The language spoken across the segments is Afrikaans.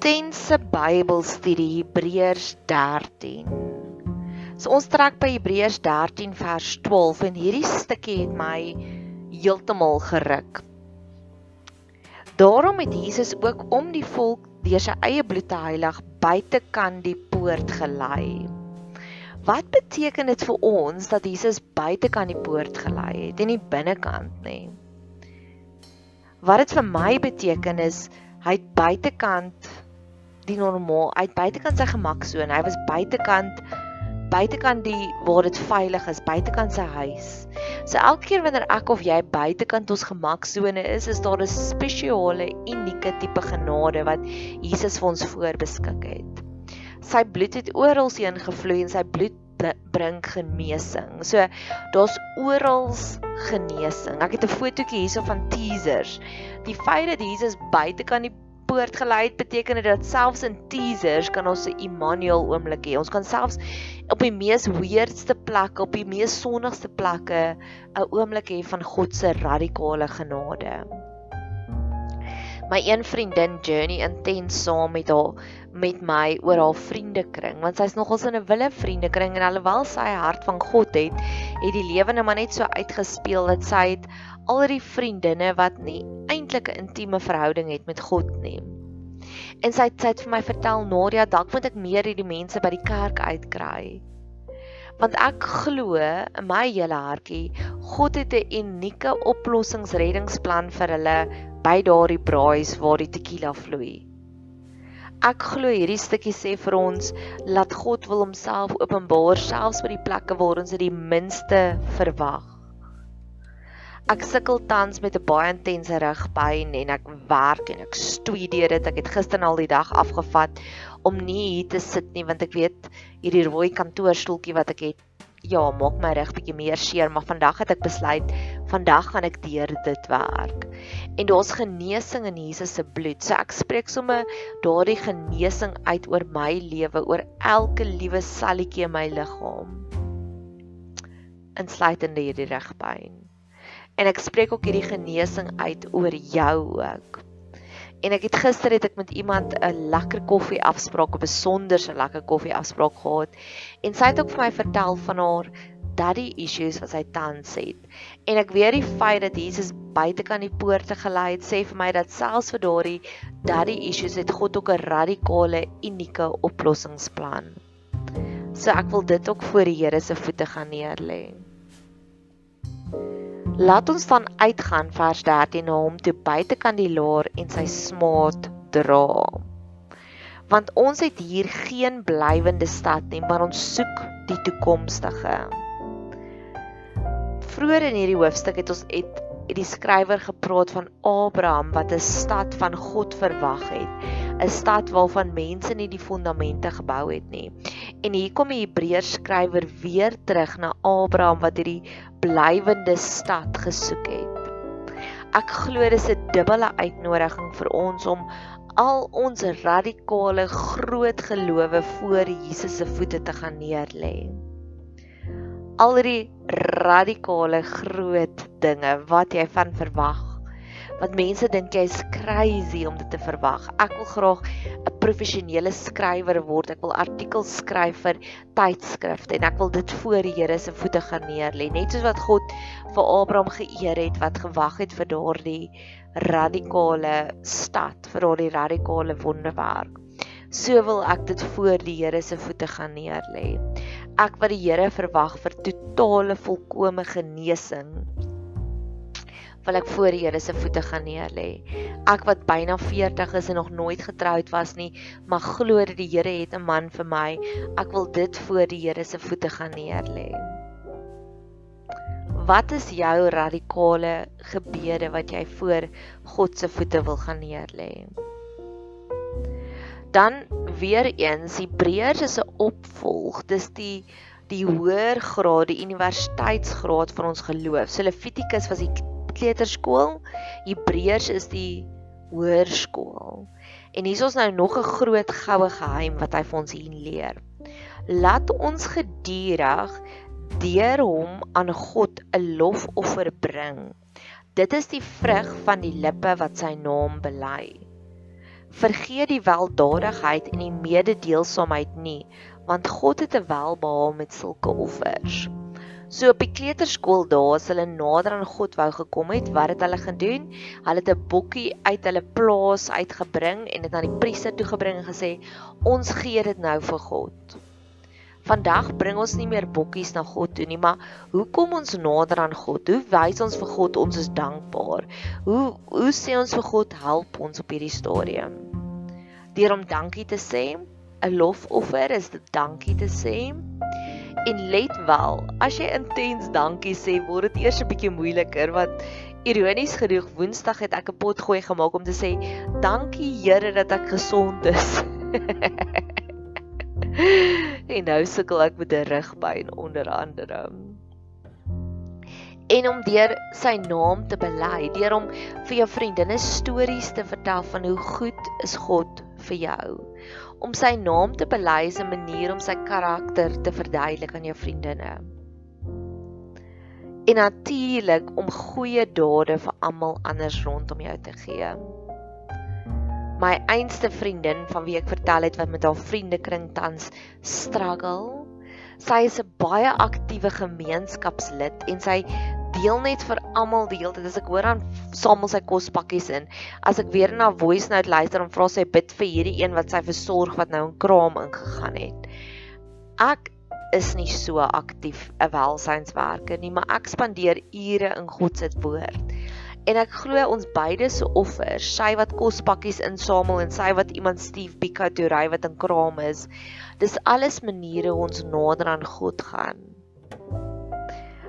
intense Bybelstudie Hebreërs 13. So ons trek by Hebreërs 13 vers 12 en hierdie stukkie het my heeltemal geruk. Daarom het Jesus ook om die volk deur sy eie bloed te heilig buitekant die poort gelei. Wat beteken dit vir ons dat Jesus buitekant die poort gelei het en nie binnekant nie? Wat dit vir my beteken is hy het buitekant die normaal uit buitekant sy gemaksone. Hy was buitekant buitekant die waar dit veilig is, buitekant sy huis. So elke keer wanneer ek of jy buitekant ons gemaksone is, is daar 'n spesiale, unieke tipe genade wat Jesus vir ons voorbeskik het. Sy bloed het oral heen gevloei en sy bloed bring genesing. So daar's oral genesing. Ek het 'n fotootjie hierso van teasers. Die feit dat Jesus buitekant die poort gelei het, beteken dit dat selfs in teasers kan ons 'n Immanuel oomblik hê. Ons kan selfs op die mees weirdste plekke, op die mees sonnigste plekke 'n oomblik hê van God se radikale genade. My een vriendin Journey intens saam met haar met my oor haar vriendekring want sy's nogals in 'n wille vriendekring en alhoewel sy hart van God het, het die lewe net maar net so uitgespeel dat sy het al die vriendinne wat nie eintlik 'n intieme verhouding het met God nie. En sy het, sy het vir my vertel, "Nadia, dalk moet ek meer hierdie mense by die kerk uitkry." Want ek glo in my hele hartjie, God het 'n unieke oplossingsreddingsplan vir hulle by daardie braais waar die tequila vloei. Ek glo hierdie stukkie sê vir ons laat God wil homself openbaar selfs by die plekke waar ons dit die minste verwag. Ek sukkel tans met 'n baie intense rugpyn en ek werk en ek stoei deur dit. Ek het gister al die dag afgevat om nie hier te sit nie want ek weet hierdie rooi kantoorstoeltjie wat ek het, ja, maak my rug bietjie meer seer, maar vandag het ek besluit vandag gaan ek deur dit werk. En daar's genesing in Jesus se bloed. So ek spreek sommer daardie genesing uit oor my lewe, oor elke liewe selletjie in my liggaam. Insluitende hierdie rugpyn en ek spreek ook hierdie genesing uit oor jou ook. En ek het gister het ek met iemand 'n lekker koffie afspraak, 'n besonderse lekker koffie afspraak gehad en sy het ook vir my vertel van haar daddy issues wat sy tans het. En ek weet die feit dat Jesus buite kan die poorte gelei het, sê vir my dat selfs vir daardie daddy issues het God ook 'n radikale, unieke oplossingsplan. So ek wil dit ook voor die Here se voete gaan neerlê. Laat ons dan uitgaan vers 13 na hom toe buite kan die laar en sy smaad dra. Want ons het hier geen blywende stad nie, maar ons soek die toekomstige. Vroeger in hierdie hoofstuk het ons het, het die skrywer gepraat van Abraham wat 'n stad van God verwag het, 'n stad waarvan mense nie die fondamente gebou het nie. En hier kom die Hebreërs skrywer weer terug na Abraham wat hierdie blywende stad gesoek het. Ek glo dis 'n dubbele uitnodiging vir ons om al ons radikale groot gelowe voor Jesus se voete te gaan neerlê. Al die radikale groot dinge wat jy van verwag wat mense dink jy is crazy om dit te verwag. Ek wil graag 'n professionele skrywer word. Ek wil artikels skryf vir tydskrifte en ek wil dit voor die Here se voete gaan neerlê, net soos wat God vir Abraham geëer het wat gewag het vir daardie radikale stad, vir daardie radikale wonderwerk. So wil ek dit voor die Here se voete gaan neerlê. Ek wat die Here verwag vir totale volkomme genesing wil ek voor die Here se voete gaan neerlê. Ek wat byna 40 is en nog nooit getroud was nie, maar glo dat die Here het 'n man vir my. Ek wil dit voor die Here se voete gaan neerlê. Wat is jou radikale gebede wat jy voor God se voete wil gaan neerlê? Dan weer eens Hebreërs is 'n opvolg. Dis die die hoër graad, die universiteitsgraad van ons geloof. So Levitikus was die kleuterskool. Hebreërs is die hoërskool. En hier is ons nou nog 'n groot goue geheim wat hy vir ons hier leer. Laat ons gedurig deur hom aan God 'n lofoffer bring. Dit is die vrug van die lippe wat sy naam bely. Vergeet die weldadigheid en die mededeelsaamheid nie, want God het 'n welbehae met sulke offers. So op die kleuterskool daar as hulle nader aan God wou gekom het, wat het hulle gedoen? Hulle het 'n bokkie uit hulle plaas uitgebring en dit aan die priester toe gebring en gesê: "Ons gee dit nou vir God." Vandag bring ons nie meer bokkies na God toe nie, maar hoe kom ons nader aan God? Hoe wys ons vir God ons is dankbaar? Hoe hoe sê ons vir God help ons op hierdie stadium? Deur om dankie te sê, 'n lofoffer is dit dankie te sê. En let wel, as jy intens dankie sê, word dit eers 'n bietjie moeiliker want ironies genoeg Woensdag het ek 'n pot gooi gemaak om te sê dankie Here dat ek gesond is. en nou sukkel ek met 'n rugpyn onder andere. En om deur sy naam te bely, deur om vir jou vriendinne stories te vertel van hoe goed is God vir jou om sy naam te bely is 'n manier om sy karakter te verduidelik aan jou vriendinne. En natuurlik om goeie dade vir almal anders rondom jou te gee. My einste vriendin van wie ek vertel het wat met haar vriendekring tans struggle. Sy is 'n baie aktiewe gemeenskapslid en sy deel net vir almal die hele tyd. As ek hoor aan samel sy kospakkies in. As ek weer na voice note luister en vra sy bid vir hierdie een wat sy versorg wat nou in kraam ingegaan het. Ek is nie so aktief 'n welsynswerker nie, maar ek spandeer ure in God se woord. En ek glo ons beide se offers, sy wat kospakkies insamel en sy wat iemand Steve Pika toe ry wat in kraam is, dis alles maniere hoe ons nader aan God gaan.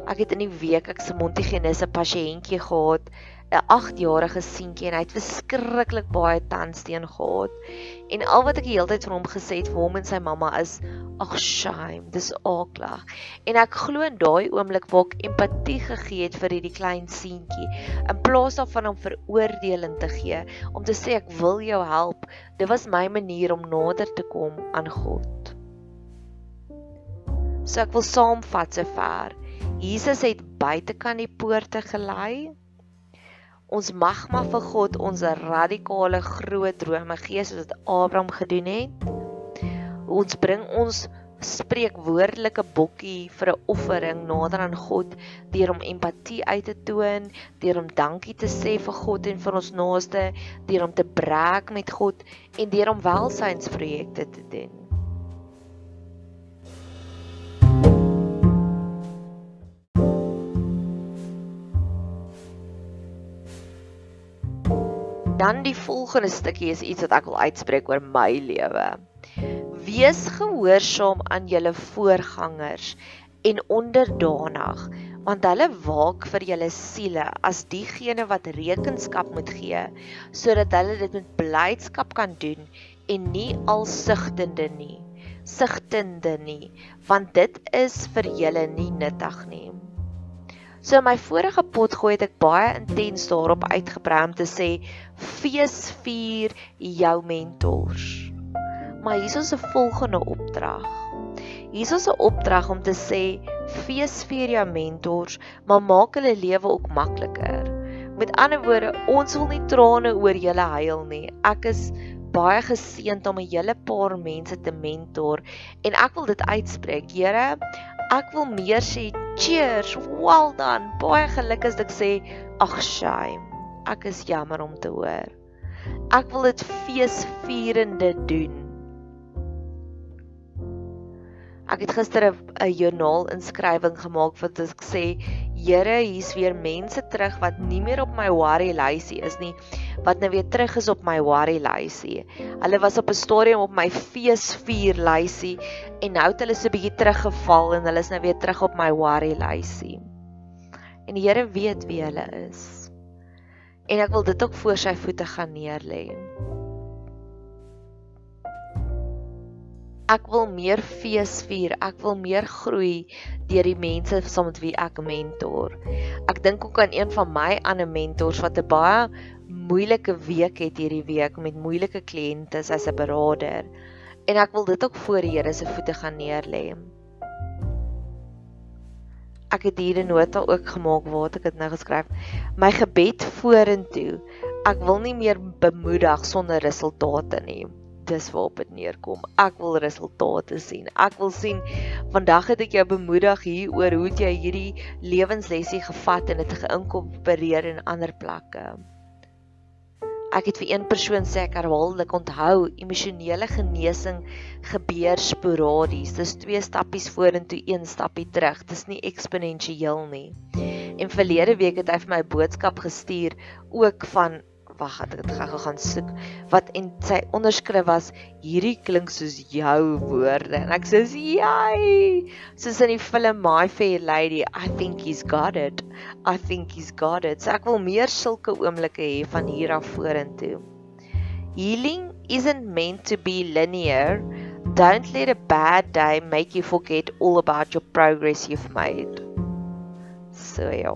Ek het in die week ek se Montigenisse pasiëntjie gehad, 'n 8-jarige seentjie en hy het verskriklik baie tandsteen gehad. En al wat ek die hele tyd van hom gesê het vir hom en sy mamma is, "Ag shame, dis aaklag." En ek glo in daai oomblik waar ek empatie gegee het vir hierdie klein seentjie, in plaas daarvan om veroordeling te gee, om te sê ek wil jou help, dit was my manier om nader te kom aan God. So ek wil saamvat sover. Jesus het buitekant die poorte gelei. Ons mag maar vir God ons radikale groot drome gee soos wat Abraham gedoen het. Ons bring ons spreekwoordelike bokkie vir 'n offering nader aan God deur om empatie uit te toon, deur om dankie te sê vir God en vir ons naaste, deur om te breek met God en deur om welsynsprojekte te doen. Dan die volgende stukkie is iets wat ek wil uitspreek oor my lewe. Wees gehoorsaam aan julle voorgangers en onderdanig, want hulle waak vir julle siele as diegene wat rekenskap moet gee, sodat hulle dit met blydskap kan doen en nie alsigtende nie, sigtende nie, want dit is vir julle nie nuttig nie. So in my vorige pot gooi het ek baie intens daarop uitgebrei om te sê fees vier jou mentors. Maar hier is 'n volgende opdrag. Hier is 'n opdrag om te sê fees vier jou mentors, maar maak hulle lewe ook makliker. Met ander woorde, ons wil nie trane oor julle huil nie. Ek is baie geseënd om 'n hele paar mense te mentor en ek wil dit uitspreek. Here, ek wil meer sê cheers, well done. Baie geluk as ek sê ag shame. Ek is jammer om te hoor. Ek wil dit feesvierende doen. Ek het gister 'n joernaal inskrywing gemaak wat ek sê Here, hier's weer mense terug wat nie meer op my worry lysie is nie, wat nou weer terug is op my worry lysie. Hulle was op 'n stadium op my feesvier lysie en nou het hulle so 'n bietjie teruggeval en hulle is nou weer terug op my worry lysie. En die Here weet wie hulle is. En ek wil dit ook voor sy voete gaan neerlê. Ek wil meer fees vier. Ek wil meer groei deur die mense saam met wie ek mentor. Ek dink ook aan een van my ander mentors wat 'n baie moeilike week het hierdie week met moeilike kliënte as 'n beraader. En ek wil dit ook voor die Here se voete gaan neerlê. Ek het hier 'n nota ook gemaak waar ek dit nou geskryf. My gebed vorentoe Ek wil nie meer bemoedig sonder resultate nie. Dis waarop dit neerkom. Ek wil resultate sien. Ek wil sien vandag het ek jou bemoedig hier oor hoe jy hierdie lewenslesie gevat en dit geïnkorporeer in ander plekke. Ek het vir een persoon sê ek herhaaldelik onthou, emosionele genesing gebeur sporadies. Dis twee stappies vorentoe, een stappie terug. Dis nie eksponensieel nie. En verlede week het hy vir my 'n boodskap gestuur ook van wag, ek het gou gaan soek wat en sy onderskrif was hierdie klink soos jou woorde. En ek sê jy soos in die film My Fair Lady I think he's got it. I think he's got it. So ek wil meer sulke oomblikke hê van hier af vorentoe. Healing isn't meant to be linear. Don't let a bad day make you forget all about your progress you've made. So ja.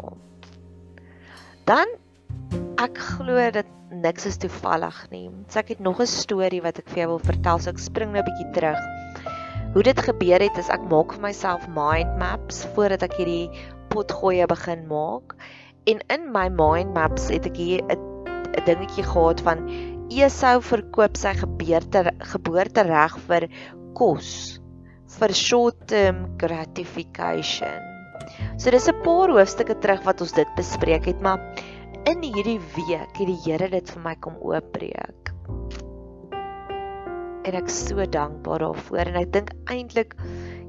Dan ek glo dat niks is toevallig nie. So ek het nog 'n storie wat ek vir jou wil vertel. So ek spring nou 'n bietjie terug. Hoe dit gebeur het is ek maak vir myself mind maps voordat ek hierdie potgoeie begin maak. En in my mind maps het ek hier 'n dingetjie gehad van Esau verkoop sy geboorte geboortereg vir kos vir short-term gratification. So dis 'n paar hoofstukke terug wat ons dit bespreek het, maar in hierdie week het die Here dit vir my kom oopbreek. En ek so dankbaar daarvoor en ek dink eintlik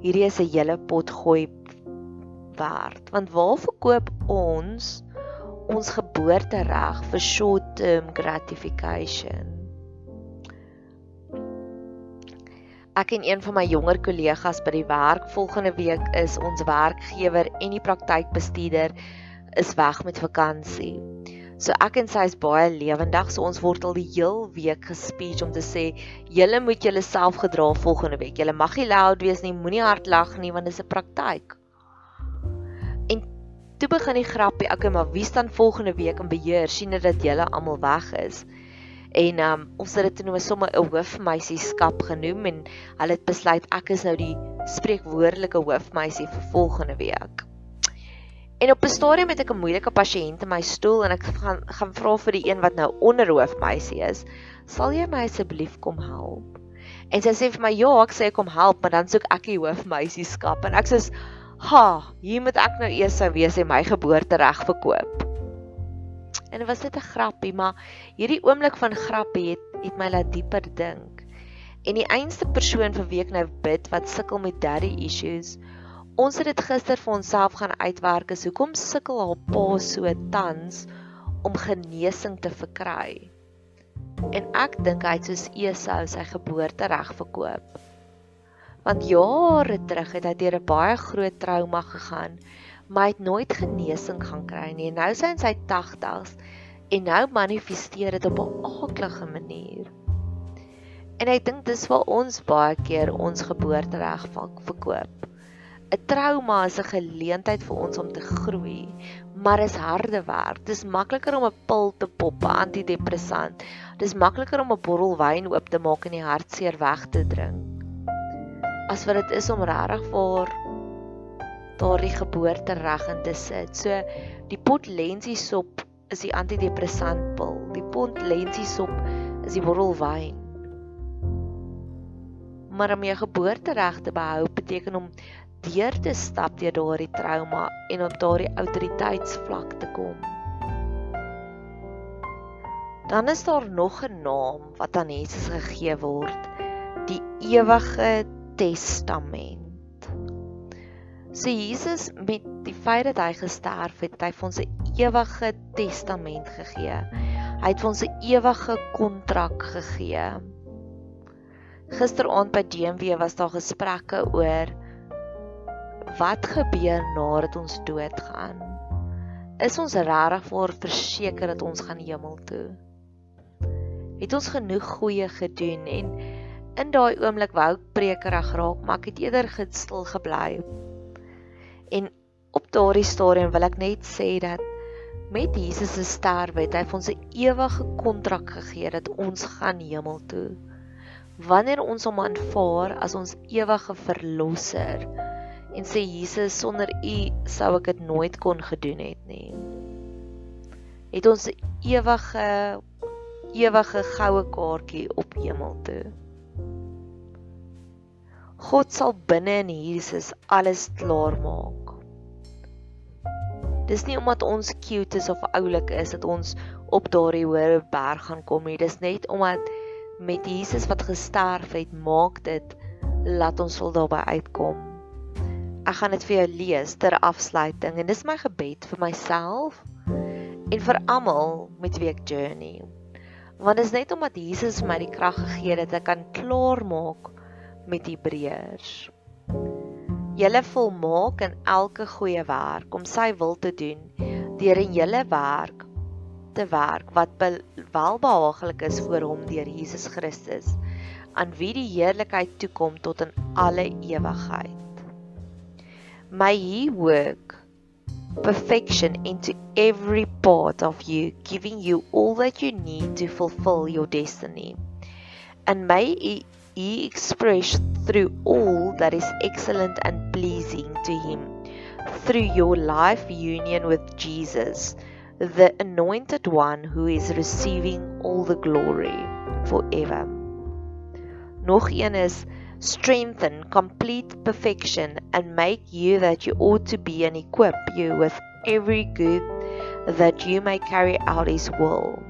hierdie is 'n hele pot gooi werd want waar verkoop ons ons geboortereg vir short term gratification? Ek en een van my jonger kollegas by die werk volgende week is ons werkgewer en die praktykbestuurder is weg met vakansie. So ek en sy is baie lewendig, so ons word al die heel week gespeech om te sê, julle moet julle self gedra volgende week. Julle mag nie loud wees nie, moenie hard lag nie want dit is 'n praktyk. En toe begin die grappie, okay, maar wie staan volgende week in beheer sien dat julle almal weg is? En um, ons het dit nou sommer 'n hoofmeisieskap genoem en hulle het besluit ek is nou die spreekwoordelike hoofmeisie vir volgende week. En op 'n stadium het ek 'n moeilike pasiënt in my stoel en ek gaan gaan vra vir die een wat nou onderhoofmeisie is, "Sal jy my asseblief kom help?" En sy sê vir my, "Ja, ek sê kom help, maar dan soek ek die hoofmeisieskap." En ek sê, "Ha, hier moet ek nou eers sou wees en my geboortereg verkoop." En dit was net 'n grappie, maar hierdie oomblik van grappie het het my laat dieper dink. En die einste persoon vir wie ek nou bid wat sukkel met daddy issues, Ons het dit gister vir onsself gaan uitwerk is hoekom sukkel haar pa so tans om genesing te verkry. En ek dink hy het soos Esau sy geboortereg verkoop. Want jare terug het hy deur 'n baie groot trauma gegaan, maar hy het nooit genesing gaan kry nie. Nou is hy in sy 80's en nou manifesteer dit op 'n aardige manier. En ek dink dis waar ons baie keer ons geboortereg verkoop. 'n Trauma is 'n geleentheid vir ons om te groei, maar is harde werk. Dis makliker om 'n pil te pop, 'n antidepressant. Dis makliker om 'n bottel wyn oop te maak en die hartseer weg te drink. As wat dit is om regtig vir daardie geboorte reg in te sit. So die pot lensiesop is die antidepressantpil. Die pot lensiesop is die bottel wyn. Maar om jou geboorte reg te behou beteken om deur te stap deur daardie trauma en op daardie autoriteitsvlak te kom. Dan is daar nog 'n naam wat aan Jesus gegee word, die ewige testament. So Jesus met die feit dat hy gesterf het, hy het ons 'n ewige testament gegee. Hy het ons 'n ewige kontrak gegee. Gisteraand by DMW was daar gesprekke oor wat gebeur nadat ons doodgaan? Is ons regtig voor verseker dat ons gaan hemel toe? Het ons genoeg goeie gedoen en in daai oomblik wou ek prekerig raak, maar ek het eerder gestil gebly. En op daardie stadium wil ek net sê dat met Jesus se sterwe het hy vir ons 'n ewige kontrak gegee dat ons gaan hemel toe. Wanneer ons hom aanvaar as ons ewige verlosser, en sê Jesus sonder u sou ek dit nooit kon gedoen het nie. Het ons ewige ewige goue kaartjie op hemel toe. God sal binne in Jesus alles klaar maak. Dis nie omdat ons cute is of oulik is dat ons op daardie hoë berg gaan kom nie. Dis net omdat met Jesus wat gesterf het, maak dit laat ons sal daarby uitkom. Ek gaan dit vir jou lees ter afsluiting en dis my gebed vir myself en vir almal met wie ek journey. Want dit is net omdat Jesus vir my die krag gegee het dat ek kan klaar maak met Hebreërs. Julle volmaak in elke goeie werk om sy wil te doen deur in julle werk te werk wat welbehaaglik is voor hom deur Jesus Christus aan wie die heerlikheid toekom tot in alle ewigheid. May he work perfection into every part of you giving you all that you need to fulfill your destiny. And may he expressed through all that is excellent and pleasing to him through your life union with Jesus, the anointed one who is receiving all the glory forever. Nog een is strengthen complete perfection and make you that you ought to be and equip you with every good that you may carry out his will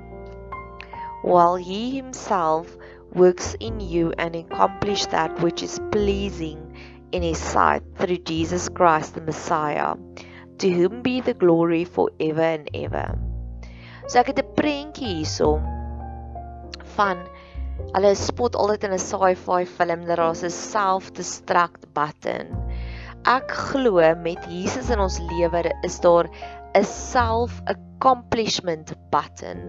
while he himself works in you and accomplish that which is pleasing in his sight through Jesus Christ the Messiah to whom be the glory forever and ever. So ek het 'n prentjie hierso van hulle spot altyd in 'n sci-fi film dat daar's 'n self-destruct button. Ek glo met Jesus in ons lewe is daar 'n self accomplishment button.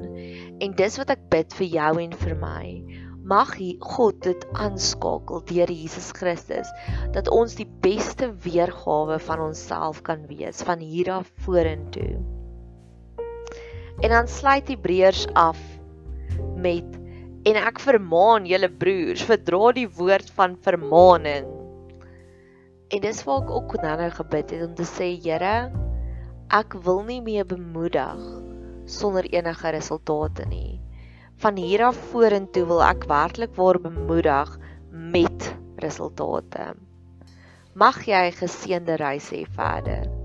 En dis wat ek bid vir jou en vir my mag God dit aanskakel deur Jesus Christus dat ons die beste weergawe van onsself kan wees van hier af vorentoe. En dan sluit Hebreërs af met en ek vermaan julle broers verdra die woord van vermaaning. En dis waar ek ook nou gebid het om te sê Here ek wil nie meer bemoedig sonder enige resultate nie van hier af vorentoe wil ek werklik waar bemoedig met resultate. Mag jy geseënde reis hê verder.